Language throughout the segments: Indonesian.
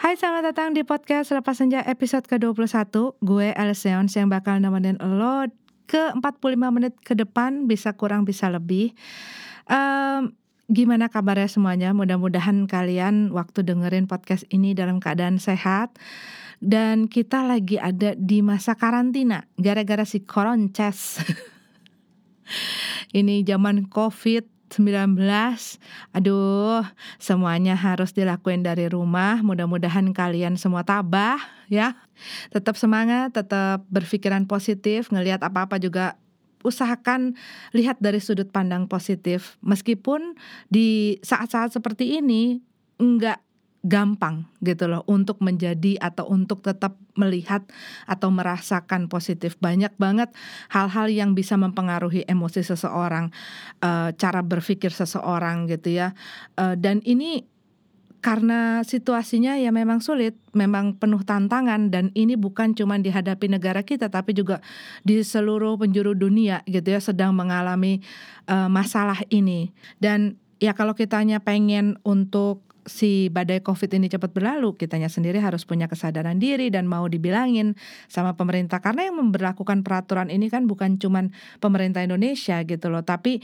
Hai selamat datang di podcast Lepas Senja episode ke-21. Gue Elseons yang bakal nemenin lo ke 45 menit ke depan Bisa kurang bisa lebih. Em, Gimana kabarnya semuanya? Mudah-mudahan kalian waktu dengerin podcast ini dalam keadaan sehat. Dan kita lagi ada di masa karantina Gara-gara si koronces Ini zaman covid 19 Aduh semuanya harus dilakuin dari rumah. Mudah-mudahan kalian semua tabah ya. Tetap semangat, tetap berpikiran positif Ngelihat apa-apa juga. Usahakan lihat dari sudut pandang positif. Meskipun di saat-saat seperti ini Enggak gampang gitu loh untuk menjadi atau untuk tetap melihat atau merasakan positif banyak banget hal-hal yang bisa mempengaruhi emosi seseorang eh, cara berpikir seseorang gitu ya Eh, dan ini karena situasinya ya memang sulit, memang penuh tantangan dan ini bukan cuma dihadapi negara kita tapi juga di seluruh penjuru dunia gitu ya sedang mengalami eh, masalah ini. Dan ya kalau kitanya pengen untuk si badai Covid ini cepat berlalu, kitanya sendiri harus punya kesadaran diri dan mau dibilangin sama pemerintah. Karena yang memberlakukan peraturan ini kan bukan cuman pemerintah Indonesia gitu loh, tapi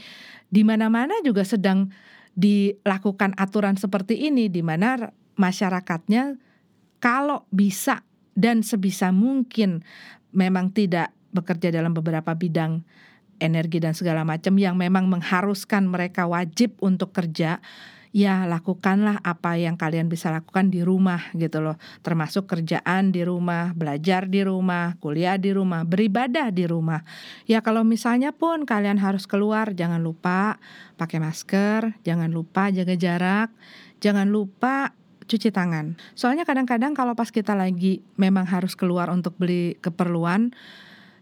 di mana-mana juga sedang dilakukan aturan seperti ini di mana masyarakatnya kalau bisa dan sebisa mungkin memang tidak bekerja dalam beberapa bidang energi dan segala macam yang memang mengharuskan mereka wajib untuk kerja ya lakukanlah apa yang kalian bisa lakukan di rumah gitu loh. Termasuk kerjaan di rumah belajar di rumah kuliah di rumah beribadah di rumah. Ya kalau misalnya pun kalian harus keluar jangan lupa pakai masker jangan lupa jaga jarak jangan lupa cuci tangan. Soalnya kadang-kadang kalau pas kita lagi memang harus keluar untuk beli keperluan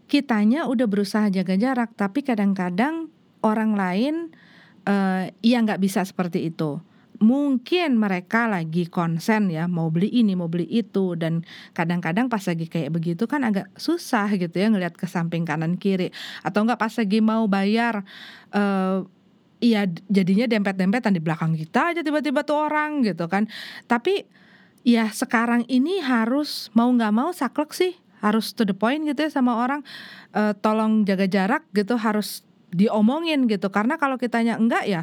kitanya udah berusaha jaga jarak tapi kadang-kadang orang lain eh, ya nggak bisa seperti itu. Mungkin mereka lagi konsen ya mau beli ini mau beli itu dan kadang-kadang pas lagi kayak begitu kan agak susah gitu ya ngelihat ke samping kanan kiri. Atau enggak pas lagi mau bayar eh Iya jadinya dempet-dempetan di belakang kita aja tiba-tiba tuh orang gitu kan. Tapi ya sekarang ini harus mau nggak mau saklek sih. Harus to the point gitu ya sama orang Eh, tolong jaga jarak gitu harus diomongin gitu karena kalau kitanya enggak ya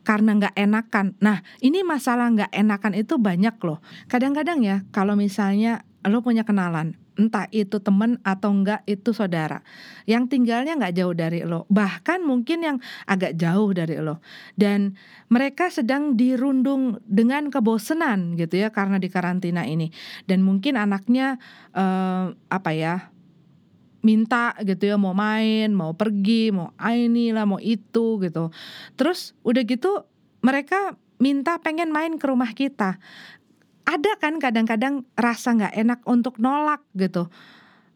karena nggak enakan. Nah ini masalah nggak enakan itu banyak loh. Kadang-kadang ya kalau misalnya lo punya kenalan entah itu temen atau enggak itu saudara yang tinggalnya nggak jauh dari lo bahkan mungkin yang agak jauh dari lo dan mereka sedang dirundung dengan kebosanan gitu ya karena di karantina ini dan mungkin anaknya eh, apa ya minta gitu ya mau main mau pergi mau ini lah mau itu gitu. Terus udah gitu mereka minta pengen main ke rumah kita. Ada kan kadang-kadang rasa nggak enak untuk nolak gitu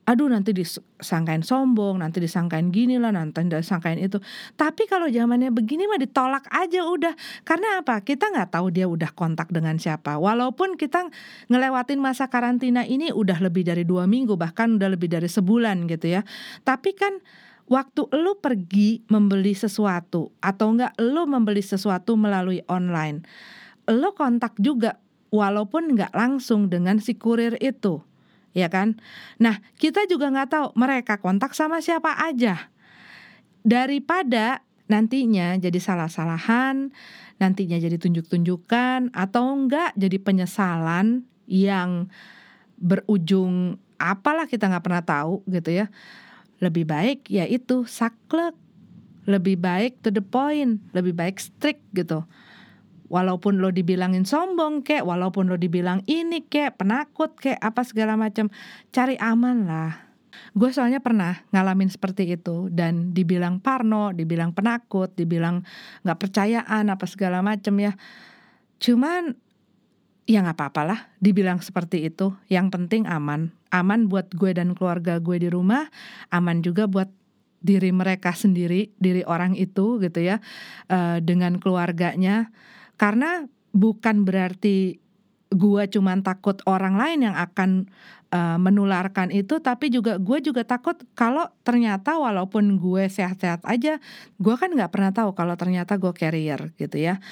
aduh nanti disangkain sombong nanti disangkain gini lah nanti disangkain itu. Tapi kalau zamannya begini mah ditolak aja udah. Karena apa? Kita nggak tahu dia udah kontak dengan siapa. Walaupun kita ngelewatin masa karantina ini udah lebih dari dua minggu bahkan udah lebih dari sebulan gitu ya. Tapi kan waktu lo pergi membeli sesuatu atau enggak lo membeli sesuatu melalui online lo kontak juga walaupun nggak langsung dengan si kurir itu ya kan? Nah kita juga nggak tahu mereka kontak sama siapa aja. Daripada nantinya jadi salah-salahan nantinya jadi tunjuk-tunjukkan atau enggak jadi penyesalan yang berujung apalah kita nggak pernah tahu gitu ya. Lebih baik yaitu saklek. Lebih baik to the point. Lebih baik strict gitu walaupun lo dibilangin sombong kek walaupun lo dibilang ini kek penakut kek apa segala macam cari aman lah. Gue soalnya pernah ngalamin seperti itu dan dibilang parno dibilang penakut dibilang nggak percayaan apa segala macam ya. Cuman ya nggak apa-apa lah dibilang seperti itu. Yang penting aman. Aman buat gue dan keluarga gue di rumah aman juga buat diri mereka sendiri diri orang itu gitu ya eh, dengan keluarganya karena bukan berarti gua cuman takut orang lain yang akan eh, menularkan itu tapi juga gue juga takut kalau ternyata walaupun gue sehat-sehat aja gue kan nggak pernah tahu kalau ternyata gue carrier gitu ya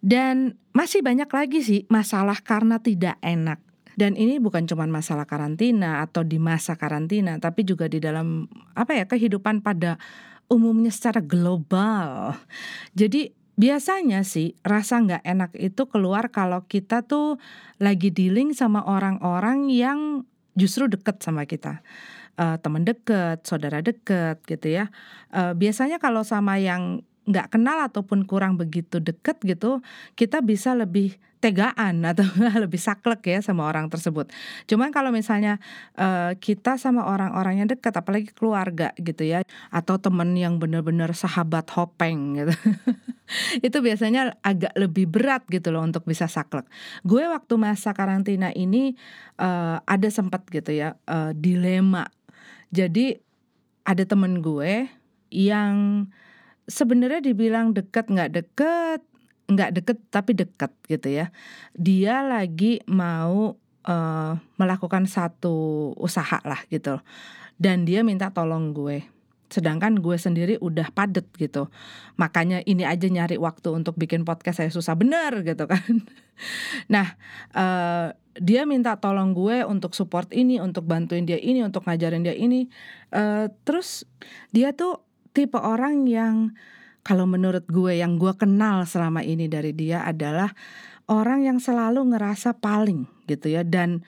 Dan masih banyak lagi sih masalah karena tidak enak. Dan ini bukan cuma masalah karantina atau di masa karantina, tapi juga di dalam apa ya kehidupan pada umumnya secara global. Jadi biasanya sih rasa nggak enak itu keluar kalau kita tuh lagi dealing sama orang-orang yang justru deket sama kita. Uh, teman deket, saudara deket gitu ya. Uh, biasanya kalau sama yang nggak kenal ataupun kurang begitu deket gitu, kita bisa lebih tegaan atau lebih saklek ya sama orang tersebut. Cuman kalau misalnya uh, kita sama orang-orang yang dekat, apalagi keluarga gitu ya, atau temen yang benar-benar sahabat hopeng gitu, itu biasanya agak lebih berat gitu loh untuk bisa saklek. Gue waktu masa karantina ini uh, ada sempat gitu ya uh, dilema. Jadi ada temen gue yang sebenarnya dibilang deket nggak deket nggak deket tapi deket gitu ya. Dia lagi mau uh, melakukan satu usaha lah gitu. Dan dia minta tolong gue. Sedangkan gue sendiri udah padet gitu. Makanya ini aja nyari waktu untuk bikin podcast saya susah bener gitu kan. Nah uh, dia minta tolong gue untuk support ini untuk bantuin dia ini untuk ngajarin dia ini. Uh, terus dia tuh tipe orang yang kalau menurut gue yang gue kenal selama ini dari dia adalah orang yang selalu ngerasa paling gitu ya dan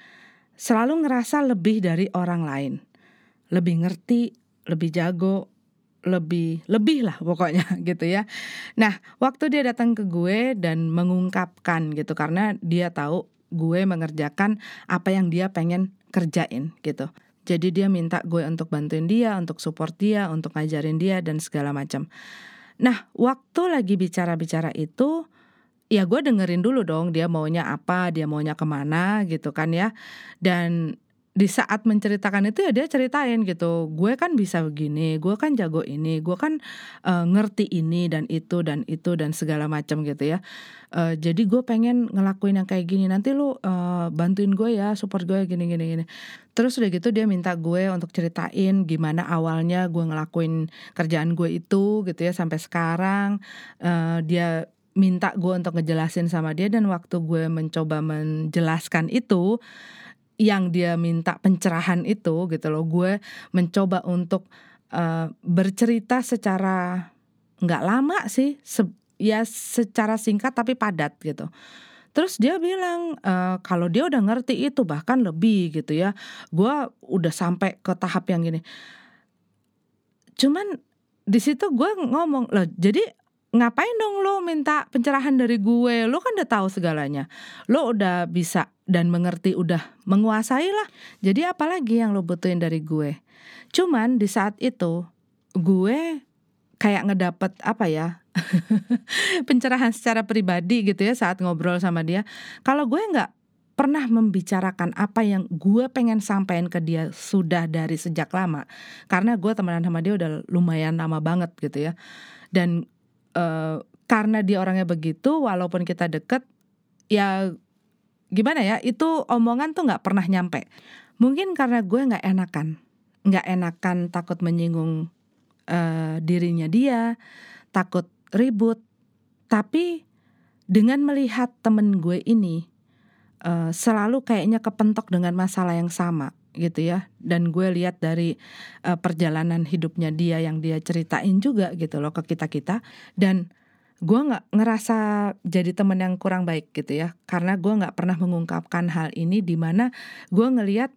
selalu ngerasa lebih dari orang lain. Lebih ngerti, lebih jago, lebih lebih lah pokoknya gitu ya. Nah, waktu dia datang ke gue dan mengungkapkan gitu karena dia tahu gue mengerjakan apa yang dia pengen kerjain gitu. Jadi dia minta gue untuk bantuin dia, untuk support dia, untuk ngajarin dia dan segala macam. Nah, waktu lagi bicara-bicara itu ya gue dengerin dulu dong dia maunya apa, dia maunya ke mana gitu kan ya. Dan di saat menceritakan itu ya dia ceritain gitu gue kan bisa begini gue kan jago ini gue kan uh, ngerti ini dan itu dan itu dan segala macam gitu ya. Uh, jadi gue pengen ngelakuin yang kayak gini nanti lu uh, bantuin gue ya support gue gini gini gini. Terus udah gitu dia minta gue untuk ceritain gimana awalnya gue ngelakuin kerjaan gue itu gitu ya sampai sekarang uh, dia minta gue untuk ngejelasin sama dia dan waktu gue mencoba menjelaskan itu yang dia minta pencerahan itu gitu loh gue mencoba untuk uh, bercerita secara nggak lama sih se ya secara singkat tapi padat gitu Terus dia bilang e, kalau dia udah ngerti itu bahkan lebih gitu ya. Gue udah sampai ke tahap yang gini. Cuman di situ gue ngomong loh, jadi ngapain dong lo minta pencerahan dari gue? Lo kan udah tahu segalanya. Lo udah bisa dan mengerti udah menguasai lah. Jadi apalagi yang lo butuhin dari gue. Cuman di saat itu gue kayak ngedapet apa ya pencerahan secara pribadi gitu ya saat ngobrol sama dia. Kalau gue nggak pernah membicarakan apa yang gue pengen sampaikan ke dia sudah dari sejak lama karena gue temenan sama dia udah lumayan lama banget gitu ya dan uh, karena dia orangnya begitu walaupun kita deket ya gimana ya itu omongan tuh nggak pernah nyampe. Mungkin karena gue nggak enakan nggak enakan takut menyinggung uh, dirinya dia takut ribut. Tapi dengan melihat temen gue ini uh, selalu kayaknya kepentok dengan masalah yang sama gitu ya. Dan gue lihat dari uh, perjalanan hidupnya dia yang dia ceritain juga gitu loh ke kita kita. Dan gue nggak ngerasa jadi temen yang kurang baik gitu ya. Karena gue nggak pernah mengungkapkan hal ini di mana gue ngelihat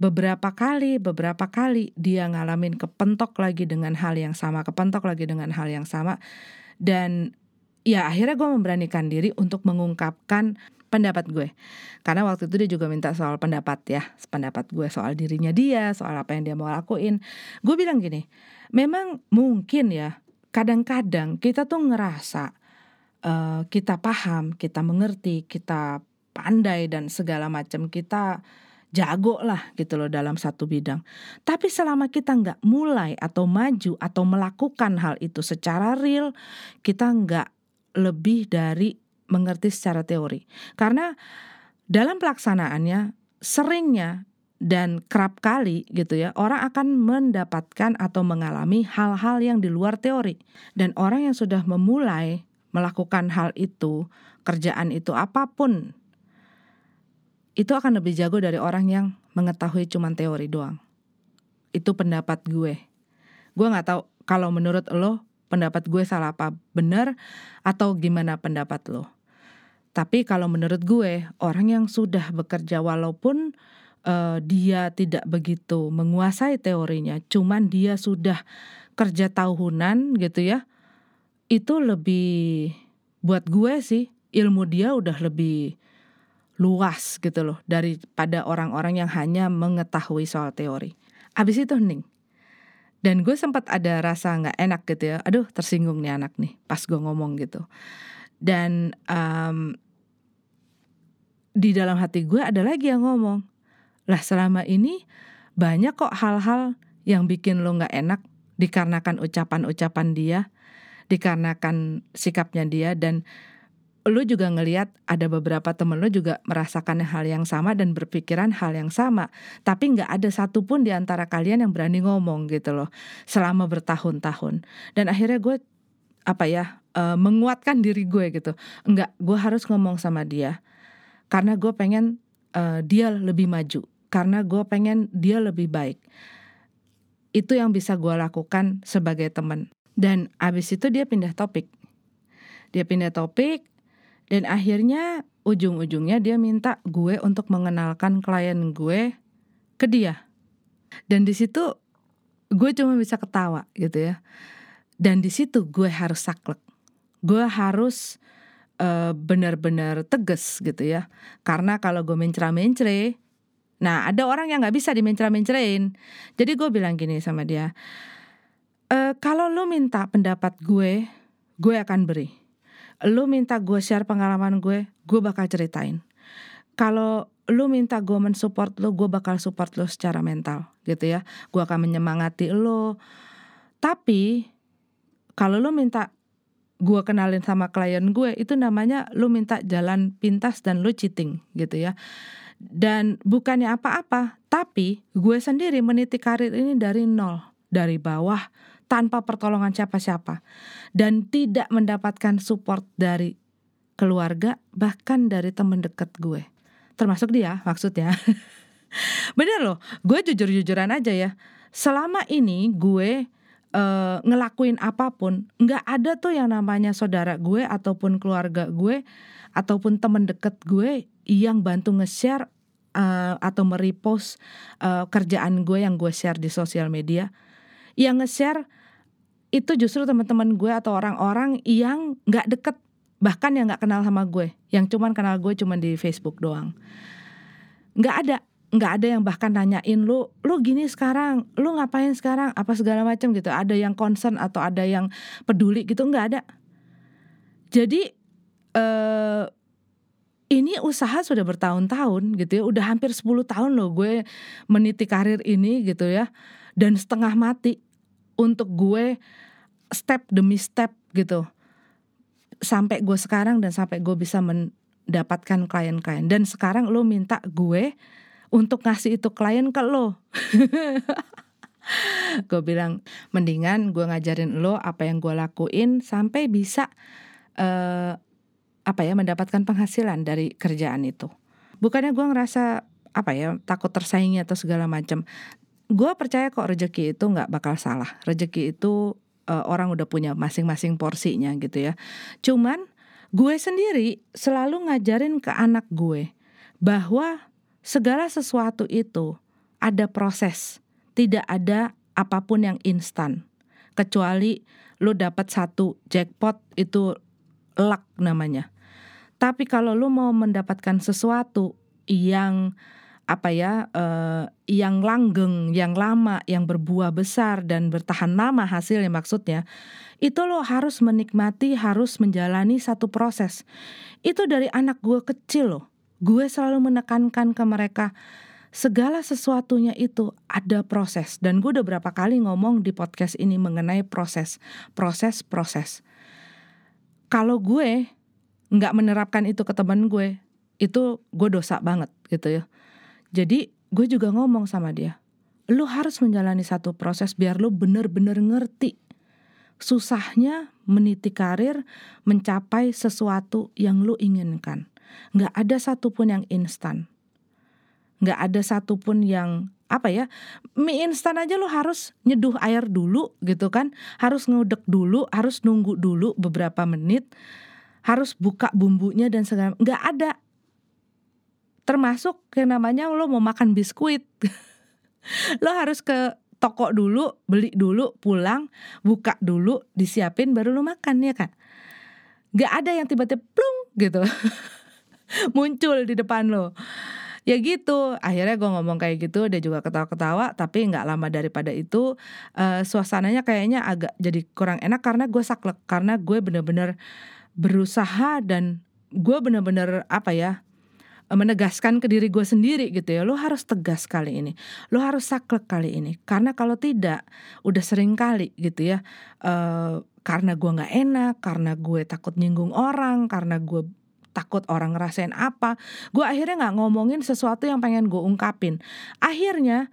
beberapa kali beberapa kali dia ngalamin kepentok lagi dengan hal yang sama kepentok lagi dengan hal yang sama. Dan ya akhirnya gue memberanikan diri untuk mengungkapkan pendapat gue karena waktu itu dia juga minta soal pendapat ya pendapat gue soal dirinya dia soal apa yang dia mau lakuin gue bilang gini memang mungkin ya kadang-kadang kita tuh ngerasa uh, kita paham, kita mengerti, kita pandai dan segala macam kita jago lah gitu loh dalam satu bidang. Tapi selama kita nggak mulai atau maju atau melakukan hal itu secara real, kita nggak lebih dari mengerti secara teori. Karena dalam pelaksanaannya seringnya dan kerap kali gitu ya orang akan mendapatkan atau mengalami hal-hal yang di luar teori dan orang yang sudah memulai melakukan hal itu pekerjaan itu apa pun itu akan lebih jago dari orang yang mengetahui cuma teori doang. Itu pendapat gue. Gue nggak tahu kalau menurut lo pendapat gue salah apa benar atau gimana pendapat lo. Tapi kalau menurut gue orang yang sudah bekerja walaupun uh, dia tidak begitu menguasai teorinya, cuman dia sudah kerja tahunan gitu ya, itu lebih buat gue sih ilmu dia udah lebih luas gitu loh daripada orang-orang yang hanya mengetahui soal teori. Abis itu nih, dan gue sempat ada rasa nggak enak gitu ya, aduh tersinggung nih anak nih pas gue ngomong gitu. Dan um, di dalam hati gue ada lagi yang ngomong, lah selama ini banyak kok hal-hal yang bikin lo nggak enak dikarenakan ucapan-ucapan dia, dikarenakan sikapnya dia dan lu juga ngelihat ada beberapa temen lu juga merasakan hal yang sama dan berpikiran hal yang sama. Tapi nggak ada satupun di antara kalian yang berani ngomong gitu loh selama bertahun-tahun. Dan akhirnya gue apa ya uh, menguatkan diri gue gitu nggak gue harus ngomong sama dia karena gue pengen uh, dia lebih maju karena gue pengen dia lebih baik itu yang bisa gue lakukan sebagai teman dan abis itu dia pindah topik dia pindah topik dan akhirnya ujung-ujungnya dia minta gue untuk mengenalkan klien gue ke dia. Dan di situ gue cuma bisa ketawa gitu ya. Dan di situ gue harus saklek. Gue harus uh, benar-benar tegas gitu ya. Karena kalau gue mencera-mencre, nah ada orang yang nggak bisa dimencra-mencrein. Jadi gue bilang gini sama dia, e, kalau lu minta pendapat gue, gue akan beri lu minta gue share pengalaman gue, gue bakal ceritain. Kalau lu minta gue mensupport lu, gue bakal support lu secara mental gitu ya. Gue akan menyemangati lu. Tapi kalau lu minta gue kenalin sama klien gue, itu namanya lu minta jalan pintas dan lu cheating gitu ya. Dan bukannya apa-apa, tapi gue sendiri meniti karir ini dari nol, dari bawah tanpa pertolongan siapa-siapa. Dan tidak mendapatkan support dari keluarga bahkan dari temen deket gue termasuk dia maksudnya. Bener loh gue jujur-jujuran aja ya. Selama ini gue uh, ngelakuin apa pun nggak ada tuh yang namanya saudara gue ataupun keluarga gue ataupun temen deket gue yang bantu nge-share uh, atau merepost uh, kerjaan gue yang gue share di sosial media. Yang nge-share itu justru teman-teman gue atau orang-orang yang nggak deket bahkan yang nggak kenal sama gue yang cuman kenal gue cuman di Facebook doang. Nggak ada nggak ada yang bahkan nanyain lu lu gini sekarang lu ngapain sekarang? Apa segala macam gitu. Ada yang concern atau ada yang peduli gitu nggak ada. Jadi eh, ini usaha sudah bertahun-tahun gitu ya. Udah hampir 10 tahun loh gue meniti karir ini gitu ya. Dan setengah mati untuk gue step demi step gitu. Sampai gue sekarang dan sampai gue bisa mendapatkan klien-klien. Dan sekarang lo minta gue untuk ngasih itu klien ke lo. Gue bilang mendingan gue ngajarin lo apa yang gue lakuin sampai bisa uh, apa ya mendapatkan penghasilan dari kerjaan itu. Bukannya gue ngerasa apa ya takut tersaingi atau segala macam gue percaya kok rezeki itu nggak bakal salah. Rezeki itu uh, orang udah punya masing-masing porsinya gitu ya. Cuman gue sendiri selalu ngajarin ke anak gue bahwa segala sesuatu itu ada proses tidak ada apa pun yang instan kecuali lo dapat satu jackpot itu luck namanya tapi kalau lo mau mendapatkan sesuatu yang apa ya uh, yang langgeng, yang lama, yang berbuah besar dan bertahan lama hasilnya maksudnya itu lo harus menikmati, harus menjalani satu proses. Itu dari anak gue kecil loh. Gue selalu menekankan ke mereka segala sesuatunya itu ada proses dan gue udah berapa kali ngomong di podcast ini mengenai proses, proses, proses. Kalau gue nggak menerapkan itu ke teman gue, itu gue dosa banget gitu ya jadi gue juga ngomong sama dia, lu harus menjalani satu proses biar lu bener-bener ngerti susahnya meniti karir mencapai sesuatu yang lu inginkan. Nggak ada satupun yang instan. Nggak ada satupun yang apa ya mie instan aja lo harus nyeduh air dulu gitu kan. Harus ngudek dulu harus nunggu dulu beberapa menit. Harus buka bumbunya dan segala nggak ada. Termasuk yang namanya lo mau makan biskuit. Lo harus ke toko dulu beli dulu pulang buka dulu disiapin baru lo makan ya kan. Nggak ada yang tiba-tiba plung gitu muncul di depan lo. Ya gitu akhirnya gue ngomong kayak gitu dia juga ketawa-ketawa tapi nggak lama daripada itu uh, suasananya kayaknya agak jadi kurang enak karena gue saklek karena gue bener-bener berusaha dan gue bener-bener apa ya menegaskan ke diri gue sendiri gitu ya lo harus tegas kali ini lo harus saklek kali ini karena kalau tidak udah sering kali gitu ya uh, karena gue nggak enak karena gue takut nyinggung orang karena gue takut orang ngerasain apa. Gue akhirnya nggak ngomongin sesuatu yang pengen gue ungkapin. Akhirnya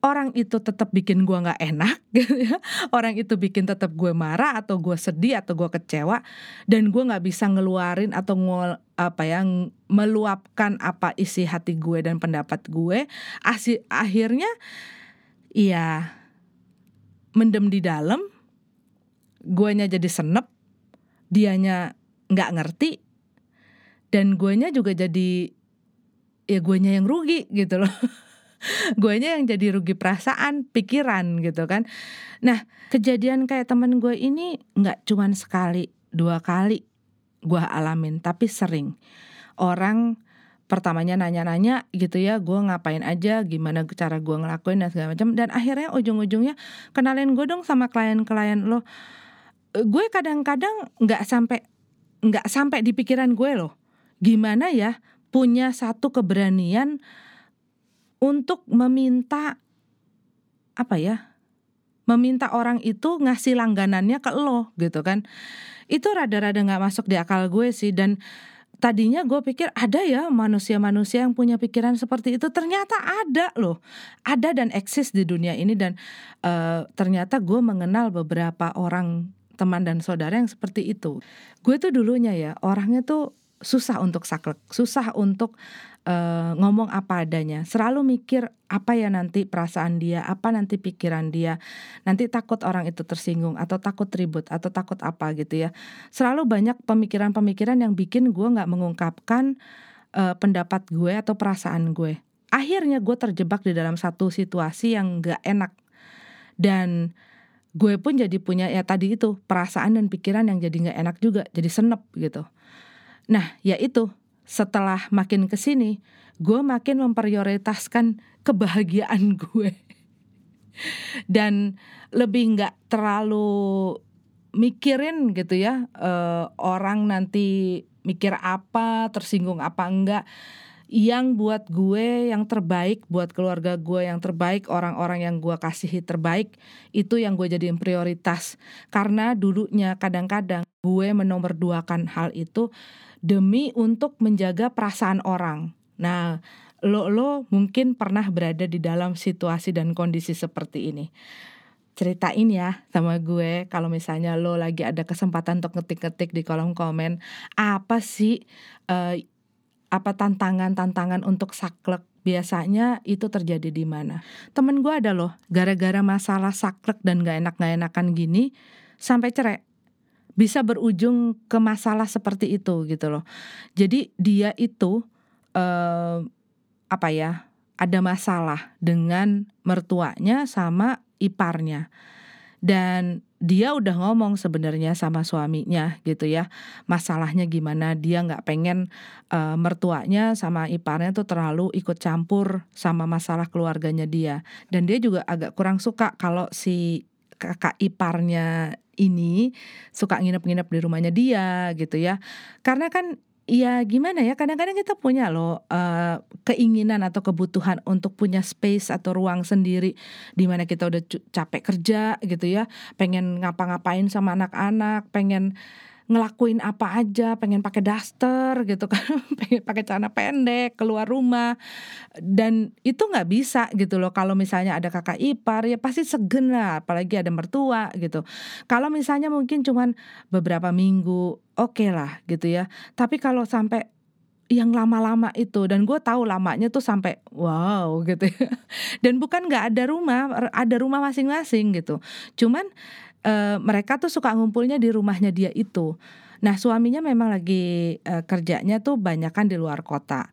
orang itu tetap bikin gue nggak enak gitu ya. Orang itu bikin tetap gue marah atau gue sedih atau gue kecewa dan gue nggak bisa ngeluarin atau ngol apa yang meluapkan apa isi hati gue dan pendapat gue. Asi, akhirnya iya mendem di dalam guanya jadi senep dianya nggak ngerti dan guanya juga jadi ya guanya yang rugi gitu loh. Guanya yang jadi rugi perasaan pikiran gitu kan. Nah kejadian kayak temen gue ini nggak cuman sekali dua kali gue alamin tapi sering. Orang pertamanya nanya-nanya gitu ya gue ngapain aja? Gimana cara gue ngelakuin dan segala macam? Dan akhirnya ujung-ujungnya kenalin gue dong sama klien-klien lo. Gue kadang-kadang nggak sampai nggak sampai di pikiran gue loh gimana ya punya satu keberanian untuk meminta apa ya meminta orang itu ngasih langganannya ke lo gitu kan? Itu rada-rada nggak masuk di akal gue sih dan tadinya gue pikir ada ya manusia-manusia yang punya pikiran seperti itu. Ternyata ada loh ada dan eksis di dunia ini dan uh, ternyata gue mengenal beberapa orang teman dan saudara yang seperti itu. Gue tuh dulunya ya orangnya tuh susah untuk saklek, susah untuk uh, ngomong apa adanya. Selalu mikir apa ya nanti perasaan dia, apa nanti pikiran dia. Nanti takut orang itu tersinggung atau takut ribut atau takut apa gitu ya. Selalu banyak pemikiran-pemikiran yang bikin gue nggak mengungkapkan uh, pendapat gue atau perasaan gue. Akhirnya gue terjebak di dalam satu situasi yang nggak enak dan gue pun jadi punya ya tadi itu perasaan dan pikiran yang jadi nggak enak juga, jadi senep gitu. Nah, ya itu. Setelah makin ke sini, gue makin memprioritaskan kebahagiaan gue. Dan lebih nggak terlalu mikirin gitu ya uh, orang nanti mikir apa tersinggung apa enggak yang buat gue yang terbaik buat keluarga gue yang terbaik orang-orang yang gue kasihi terbaik itu yang gue jadiin prioritas karena dulunya kadang-kadang gue menomorduakan hal itu demi untuk menjaga perasaan orang. Nah, lo lo mungkin pernah berada di dalam situasi dan kondisi seperti ini. Ceritain ya sama gue kalau misalnya lo lagi ada kesempatan untuk ngetik-ngetik di kolom komen apa sih uh, apa tantangan-tantangan untuk saklek biasanya itu terjadi di mana. Temen gue ada loh, gara-gara masalah saklek dan gak enak-gak enakan gini sampai cerai bisa berujung ke masalah seperti itu gitu loh. Jadi dia itu eh, apa ya? Ada masalah dengan mertuanya sama iparnya. Dan dia udah ngomong sebenarnya sama suaminya gitu ya masalahnya gimana dia nggak pengen uh, mertuanya sama iparnya tuh terlalu ikut campur sama masalah keluarganya dia dan dia juga agak kurang suka kalau si kakak iparnya ini suka nginep-nginep di rumahnya dia gitu ya. Karena kan ya gimana ya? Kadang-kadang kita punya loh uh, keinginan atau kebutuhan untuk punya space atau ruang sendiri di mana kita udah capek kerja gitu ya. Pengen ngapa-ngapain sama anak-anak pengen ngelakuin apa aja, pengen pakai daster gitu kan, pengen pakai celana pendek, keluar rumah. Dan itu nggak bisa gitu loh kalau misalnya ada kakak ipar ya pasti segen lah, apalagi ada mertua gitu. Kalau misalnya mungkin cuman beberapa minggu, oke lah gitu ya. Tapi kalau sampai yang lama-lama itu dan gue tahu lamanya tuh sampai wow gitu ya. Dan bukan nggak ada rumah, ada rumah masing-masing gitu. Cuman uh, mereka tuh suka ngumpulnya di rumahnya dia itu. Nah, suaminya memang lagi uh, kerjanya tuh banyak kan di luar kota.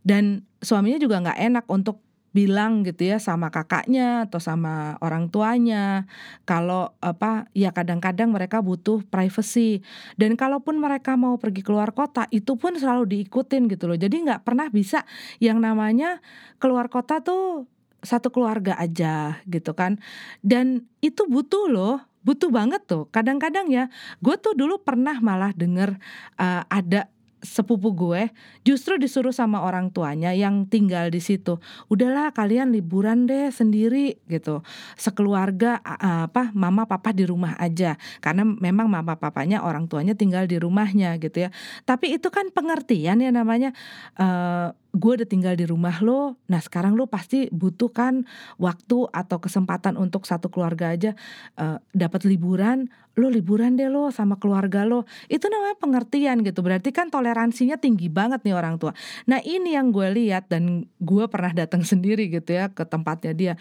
Dan suaminya juga nggak enak untuk bilang gitu ya sama kakaknya atau sama orang tuanya kalau apa ya kadang-kadang mereka butuh privacy dan kalaupun mereka mau pergi keluar kota itu pun selalu diikutin gitu loh jadi nggak pernah bisa yang namanya keluar kota tuh satu keluarga aja gitu kan dan itu butuh loh butuh banget tuh. Kadang-kadang ya, gue tuh dulu pernah malah denger uh, ada sepupu gue justru disuruh sama orang tuanya yang tinggal di situ udahlah kalian liburan deh sendiri gitu. Sekeluarga apa mama papa di rumah aja. Karena memang mama papanya orang tuanya tinggal di rumahnya gitu ya. Tapi itu kan pengertian ya namanya uh, gue udah tinggal di rumah lo, nah sekarang lo pasti butuh kan waktu atau kesempatan untuk satu keluarga aja uh, dapat liburan, lo liburan deh lo sama keluarga lo. Itu namanya pengertian gitu. Berarti kan toleransinya tinggi banget nih orang tua. Nah ini yang gue lihat dan gue pernah datang sendiri gitu ya ke tempatnya dia.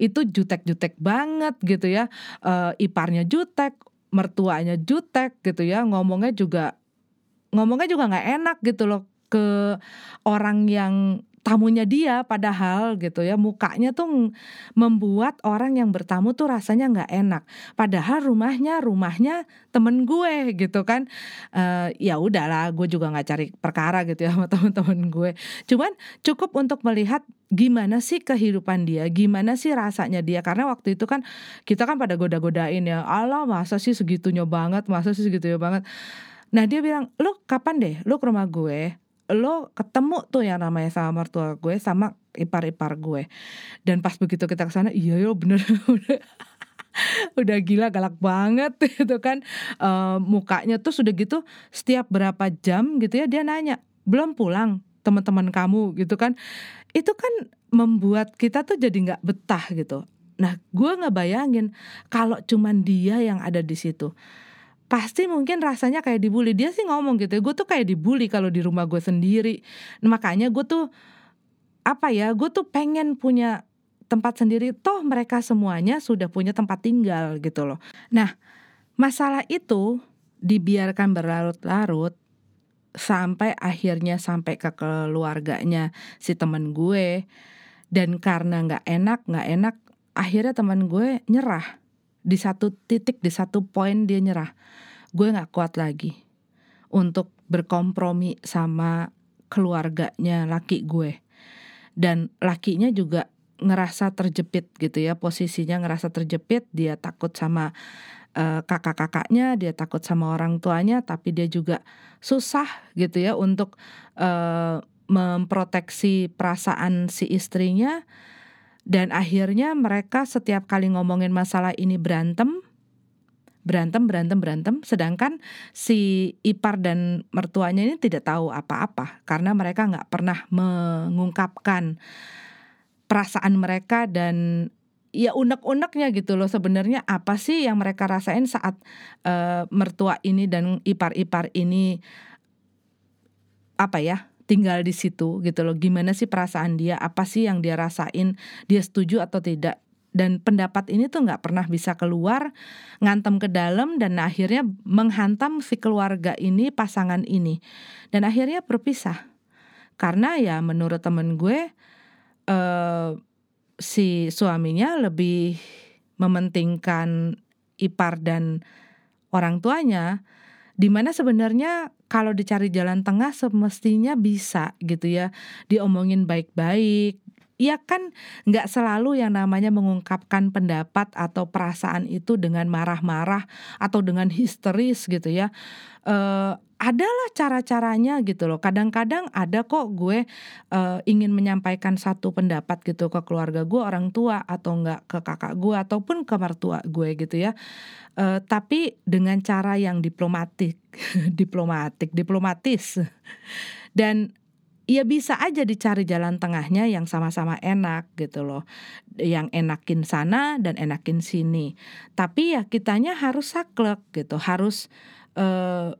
Itu jutek-jutek banget gitu ya. Uh, iparnya jutek, mertuanya jutek gitu ya. Ngomongnya juga ngomongnya juga nggak enak gitu loh ke orang yang tamunya dia padahal gitu ya. Mukanya tuh membuat orang yang bertamu tuh rasanya nggak enak. Padahal rumahnya rumahnya temen gue gitu kan. Uh, ya udahlah gue juga nggak cari perkara gitu ya sama temen-temen gue. Cuman cukup untuk melihat gimana sih kehidupan dia gimana sih rasanya dia. Karena waktu itu kan kita kan pada goda-godain ya. Allah masa sih segitunya banget masa sih segitunya banget. Nah dia bilang, lu kapan deh? Lu ke rumah gue lo ketemu tuh yang namanya sama mertua gue sama ipar-ipar gue. Dan pas begitu kita ke sana iya yo bener udah gila galak banget gitu kan. Uh, mukanya tuh sudah gitu setiap berapa jam gitu ya dia nanya belum pulang teman-teman kamu? gitu kan. Itu kan membuat kita tuh jadi nggak betah gitu. Nah gue nggak bayangin kalau cuman dia yang ada di situ pasti mungkin rasanya kayak dibully. Dia sih ngomong gitu gue tuh kayak dibully kalau di rumah gue sendiri. Nah, makanya gue tuh apa ya gue tuh pengen punya tempat sendiri. Toh mereka semuanya sudah punya tempat tinggal gitu loh. Nah masalah itu dibiarkan berlarut-larut sampai akhirnya sampai ke keluarganya si temen gue. Dan karena nggak enak nggak enak akhirnya teman gue nyerah di satu titik di satu poin dia nyerah. Gue nggak kuat lagi untuk berkompromi sama keluarganya laki gue. Dan lakinya juga ngerasa terjepit gitu ya posisinya ngerasa terjepit. Dia takut sama uh, kakak-kakaknya dia takut sama orang tuanya tapi dia juga susah gitu ya untuk uh, memproteksi perasaan si istrinya dan akhirnya mereka setiap kali ngomongin masalah ini berantem berantem berantem berantem. Sedangkan si ipar dan mertuanya ini tidak tahu apa-apa karena mereka nggak pernah mengungkapkan perasaan mereka dan ya unek-uneknya gitu loh. Sebenarnya apa sih yang mereka rasain saat uh, mertua ini dan ipar-ipar ini apa ya tinggal di situ gitu loh. Gimana sih perasaan dia? Apa sih yang dia rasain? Dia setuju atau tidak? Dan pendapat ini tuh nggak pernah bisa keluar, ngantem ke dalam dan akhirnya menghantam si keluarga ini, pasangan ini. Dan akhirnya berpisah. Karena ya menurut temen gue eh, si suaminya lebih mementingkan ipar dan orang tuanya di mana sebenarnya kalau dicari jalan tengah semestinya bisa gitu ya diomongin baik-baik ya kan nggak selalu yang namanya mengungkapkan pendapat atau perasaan itu dengan marah-marah atau dengan histeris gitu ya e, adalah cara-caranya gitu loh. Kadang-kadang ada kok gue uh, ingin menyampaikan satu pendapat gitu ke keluarga gue, orang tua atau enggak ke kakak gue ataupun ke mertua gue gitu ya. Uh, tapi dengan cara yang diplomatik, diplomatik, diplomatis. Dan ya bisa aja dicari jalan tengahnya yang sama-sama enak gitu loh. Yang enakin sana dan enakin sini. Tapi ya kitanya harus saklek gitu, harus uh,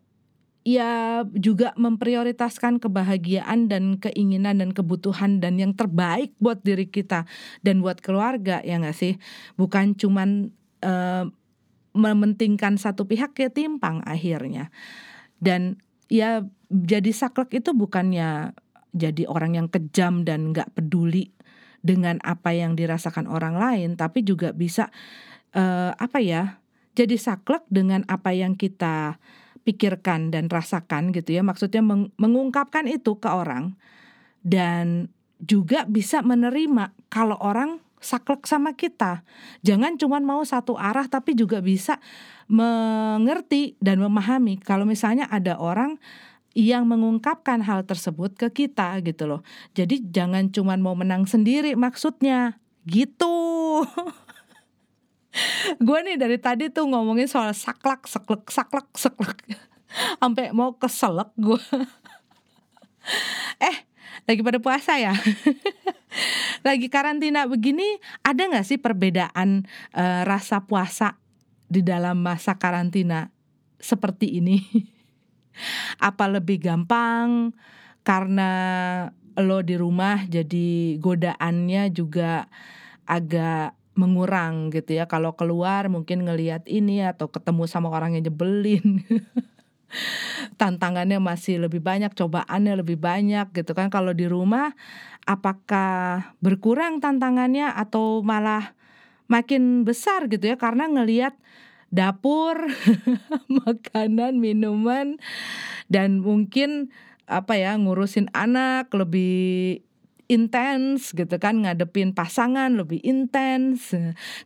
ya juga memprioritaskan kebahagiaan dan keinginan dan kebutuhan dan yang terbaik buat diri kita dan buat keluarga ya nggak sih bukan cuman uh, mementingkan satu pihak ya timpang akhirnya dan ya jadi saklek itu bukannya jadi orang yang kejam dan nggak peduli dengan apa yang dirasakan orang lain tapi juga bisa uh, apa ya jadi saklek dengan apa yang kita pikirkan dan rasakan gitu ya. Maksudnya meng mengungkapkan itu ke orang dan juga bisa menerima kalau orang saklek sama kita. Jangan cuma mau satu arah tapi juga bisa mengerti dan memahami. Kalau misalnya ada orang yang mengungkapkan hal tersebut ke kita gitu loh. Jadi jangan cuma mau menang sendiri maksudnya. Gitu. Gue nih dari tadi tuh ngomongin soal saklek saklek saklek saklek sampai mau keselak gue eh lagi pada puasa ya? Lagi karantina begini ada nggak sih perbedaan uh, rasa puasa di dalam masa karantina seperti ini apa lebih gampang karena lo di rumah jadi godaannya juga agak mengurang gitu ya. Kalau keluar mungkin ngelihat ini atau ketemu sama orang yang jebelin. Tantangannya masih lebih banyak, cobaannya lebih banyak gitu kan. Kalau di rumah apakah berkurang tantangannya atau malah makin besar gitu ya karena ngelihat dapur, makanan, minuman dan mungkin apa ya ngurusin anak lebih intens gitu kan ngadepin pasangan lebih intens.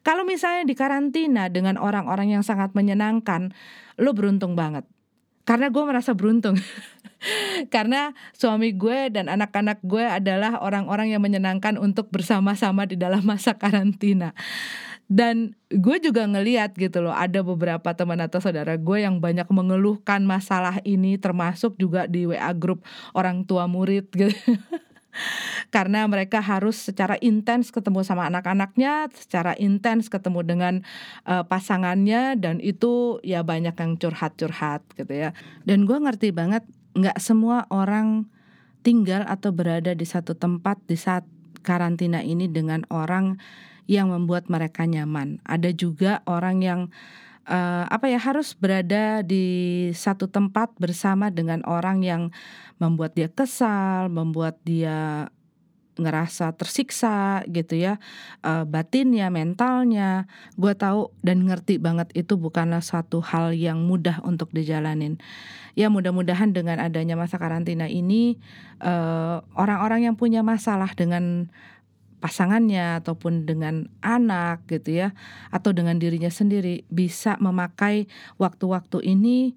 Kalau misalnya di karantina dengan orang-orang yang sangat menyenangkan, lo beruntung banget. Karena gue merasa beruntung. Karena suami gue dan anak-anak gue adalah orang-orang yang menyenangkan untuk bersama-sama di dalam masa karantina. Dan gue juga ngeliat gitu loh, ada beberapa teman atau saudara gue yang banyak mengeluhkan masalah ini termasuk juga di WA grup orang tua murid gitu. karena mereka harus secara intens ketemu sama anak-anaknya, secara intens ketemu dengan uh, pasangannya dan itu ya banyak yang curhat-curhat gitu ya. Dan gue ngerti banget nggak semua orang tinggal atau berada di satu tempat di saat karantina ini dengan orang yang membuat mereka nyaman. Ada juga orang yang uh, apa ya harus berada di satu tempat bersama dengan orang yang membuat dia kesal, membuat dia ngerasa tersiksa gitu ya uh, batinnya mentalnya gue tahu dan ngerti banget itu bukanlah satu hal yang mudah untuk dijalanin ya mudah-mudahan dengan adanya masa karantina ini orang orang-orang yang punya masalah dengan pasangannya ataupun dengan anak gitu ya atau dengan dirinya sendiri bisa memakai waktu-waktu ini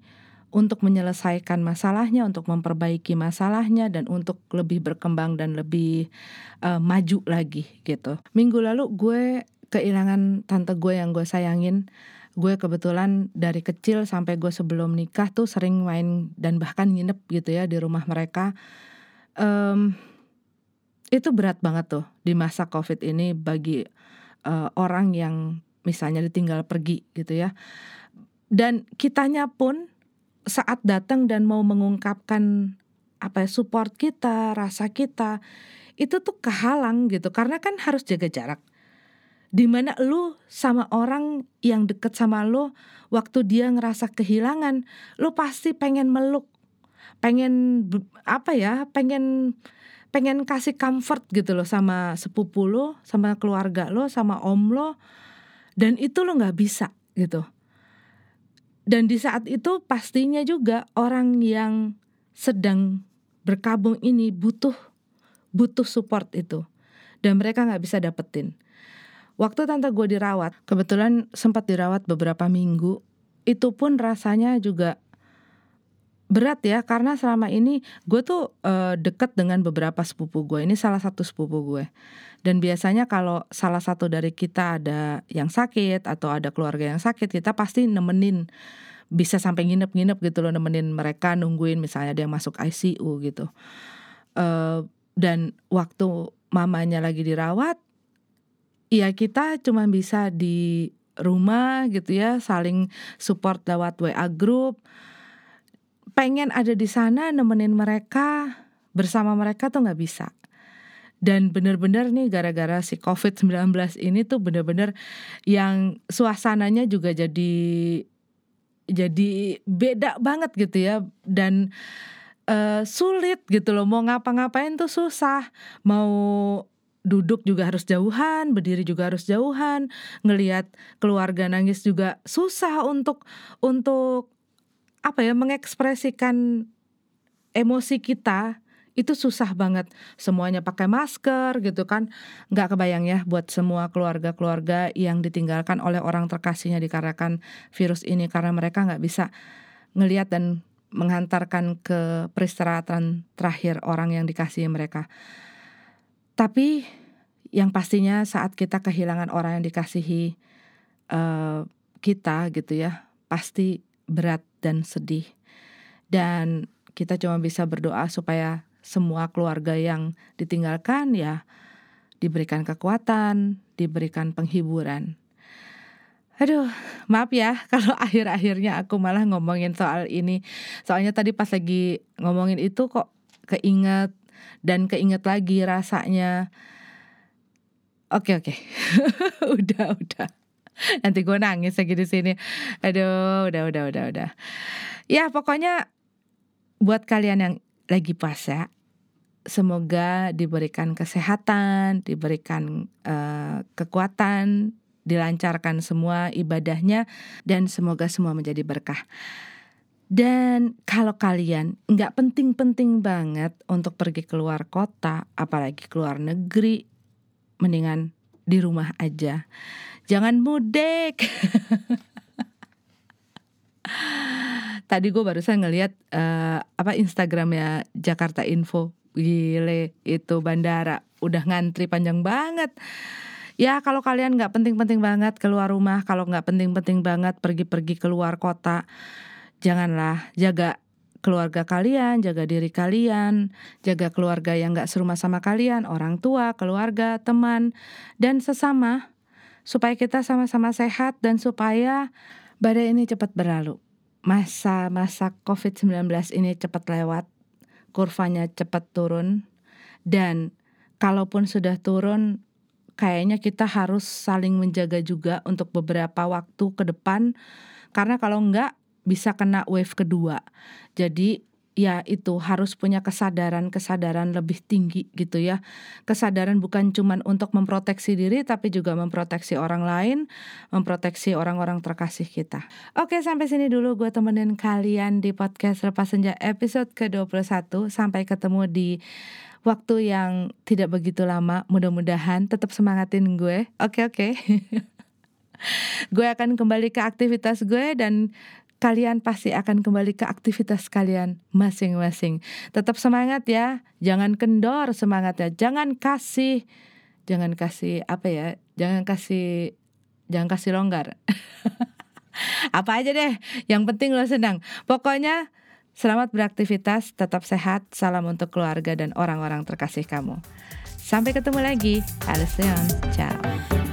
untuk menyelesaikan masalahnya, untuk memperbaiki masalahnya dan untuk lebih berkembang dan lebih uh, maju lagi gitu. Minggu lalu gue kehilangan tante gue yang gue sayangin. Gue kebetulan dari kecil sampai gue sebelum nikah tuh sering main dan bahkan nginep gitu ya di rumah mereka. Um, itu berat banget tuh di masa Covid ini bagi uh, orang yang misalnya ditinggal pergi gitu ya. Dan kitanya pun saat datang dan mau mengungkapkan apa ya support kita, rasa kita itu tuh kehalang gitu karena kan harus jaga jarak. Di mana lu sama orang yang deket sama lu waktu dia ngerasa kehilangan, lu pasti pengen meluk, pengen apa ya, pengen pengen kasih comfort gitu loh sama sepupu lo, sama keluarga lo, sama om lo, dan itu lo nggak bisa gitu. Dan di saat itu pastinya juga orang yang sedang berkabung ini butuh butuh support itu, dan mereka nggak bisa dapetin. Waktu tante gue dirawat, kebetulan sempat dirawat beberapa minggu, itu pun rasanya juga berat ya karena selama ini gue tuh uh, deket dengan beberapa sepupu gue. Ini salah satu sepupu gue. Dan biasanya kalau salah satu dari kita ada yang sakit atau ada keluarga yang sakit kita pasti nemenin. Bisa sampai nginep-nginep gitu loh nemenin mereka nungguin. Misalnya dia masuk ICU gitu. Uh, dan waktu mamanya lagi dirawat ya kita cuma bisa di rumah gitu ya saling support lewat WA group pengen ada di sana nemenin mereka bersama mereka tuh nggak bisa. Dan bener-bener nih gara-gara si COVID-19 ini tuh bener-bener yang suasananya juga jadi jadi beda banget gitu ya. Dan uh, sulit gitu loh. Mau ngapa-ngapain tuh susah. Mau duduk juga harus jauhan, berdiri juga harus jauhan, ngelihat keluarga nangis juga susah untuk untuk apa ya mengekspresikan emosi kita itu susah banget. Semuanya pakai masker gitu kan. Nggak kebayang ya buat semua keluarga-keluarga yang ditinggalkan oleh orang terkasihnya dikarenakan virus ini. Karena mereka nggak bisa ngelihat dan menghantarkan ke peristirahatan terakhir orang yang dikasihi mereka. Tapi yang pastinya saat kita kehilangan orang yang dikasihi uh, kita gitu ya pasti berat dan sedih. Dan kita cuma bisa berdoa supaya semua keluarga yang ditinggalkan ya diberikan kekuatan, diberikan penghiburan. Aduh, maaf ya kalau akhir-akhirnya aku malah ngomongin soal ini. Soalnya tadi pas lagi ngomongin itu kok keinget dan keinget lagi rasanya. Oke oke, udah udah. Nanti gue nangis lagi di sini. Aduh, udah, udah, udah, udah. Ya, pokoknya buat kalian yang lagi puasa, semoga diberikan kesehatan, diberikan uh, kekuatan, dilancarkan semua ibadahnya, dan semoga semua menjadi berkah. Dan kalau kalian nggak penting-penting banget untuk pergi keluar kota, apalagi keluar negeri, mendingan di rumah aja jangan mudik. Tadi gue barusan ngeliat uh, apa Instagramnya Jakarta Info. Gile itu bandara. Udah ngantri panjang banget. Ya kalau kalian nggak penting-penting banget keluar rumah kalau nggak penting-penting banget pergi-pergi keluar kota janganlah. Jaga keluarga kalian, jaga diri kalian, jaga keluarga yang gak serumah sama kalian, orang tua, keluarga, teman, dan sesama supaya kita sama-sama sehat dan supaya badai ini cepat berlalu. Masa-masa COVID-19 ini cepat lewat, kurvanya cepat turun, dan kalaupun sudah turun, kayaknya kita harus saling menjaga juga untuk beberapa waktu ke depan, karena kalau enggak bisa kena wave kedua. Jadi ya itu harus punya kesadaran-kesadaran lebih tinggi gitu ya. Kesadaran bukan cuma untuk memproteksi diri tapi juga memproteksi orang lain, memproteksi orang-orang terkasih kita. Oke, sampai sini dulu gue temenin kalian di podcast Lepas Senja episode ke-21. Sampai ketemu di waktu yang tidak begitu lama. Mudah-mudahan tetap semangatin gue. Oke, oke. gue akan kembali ke aktivitas gue dan kalian pasti akan kembali ke aktivitas kalian masing-masing. Tetap semangat ya, jangan kendor semangatnya, jangan kasih, jangan kasih apa ya, jangan kasih, jangan kasih longgar. apa aja deh, yang penting lo senang. Pokoknya selamat beraktivitas, tetap sehat, salam untuk keluarga dan orang-orang terkasih kamu. Sampai ketemu lagi, Alison, ciao.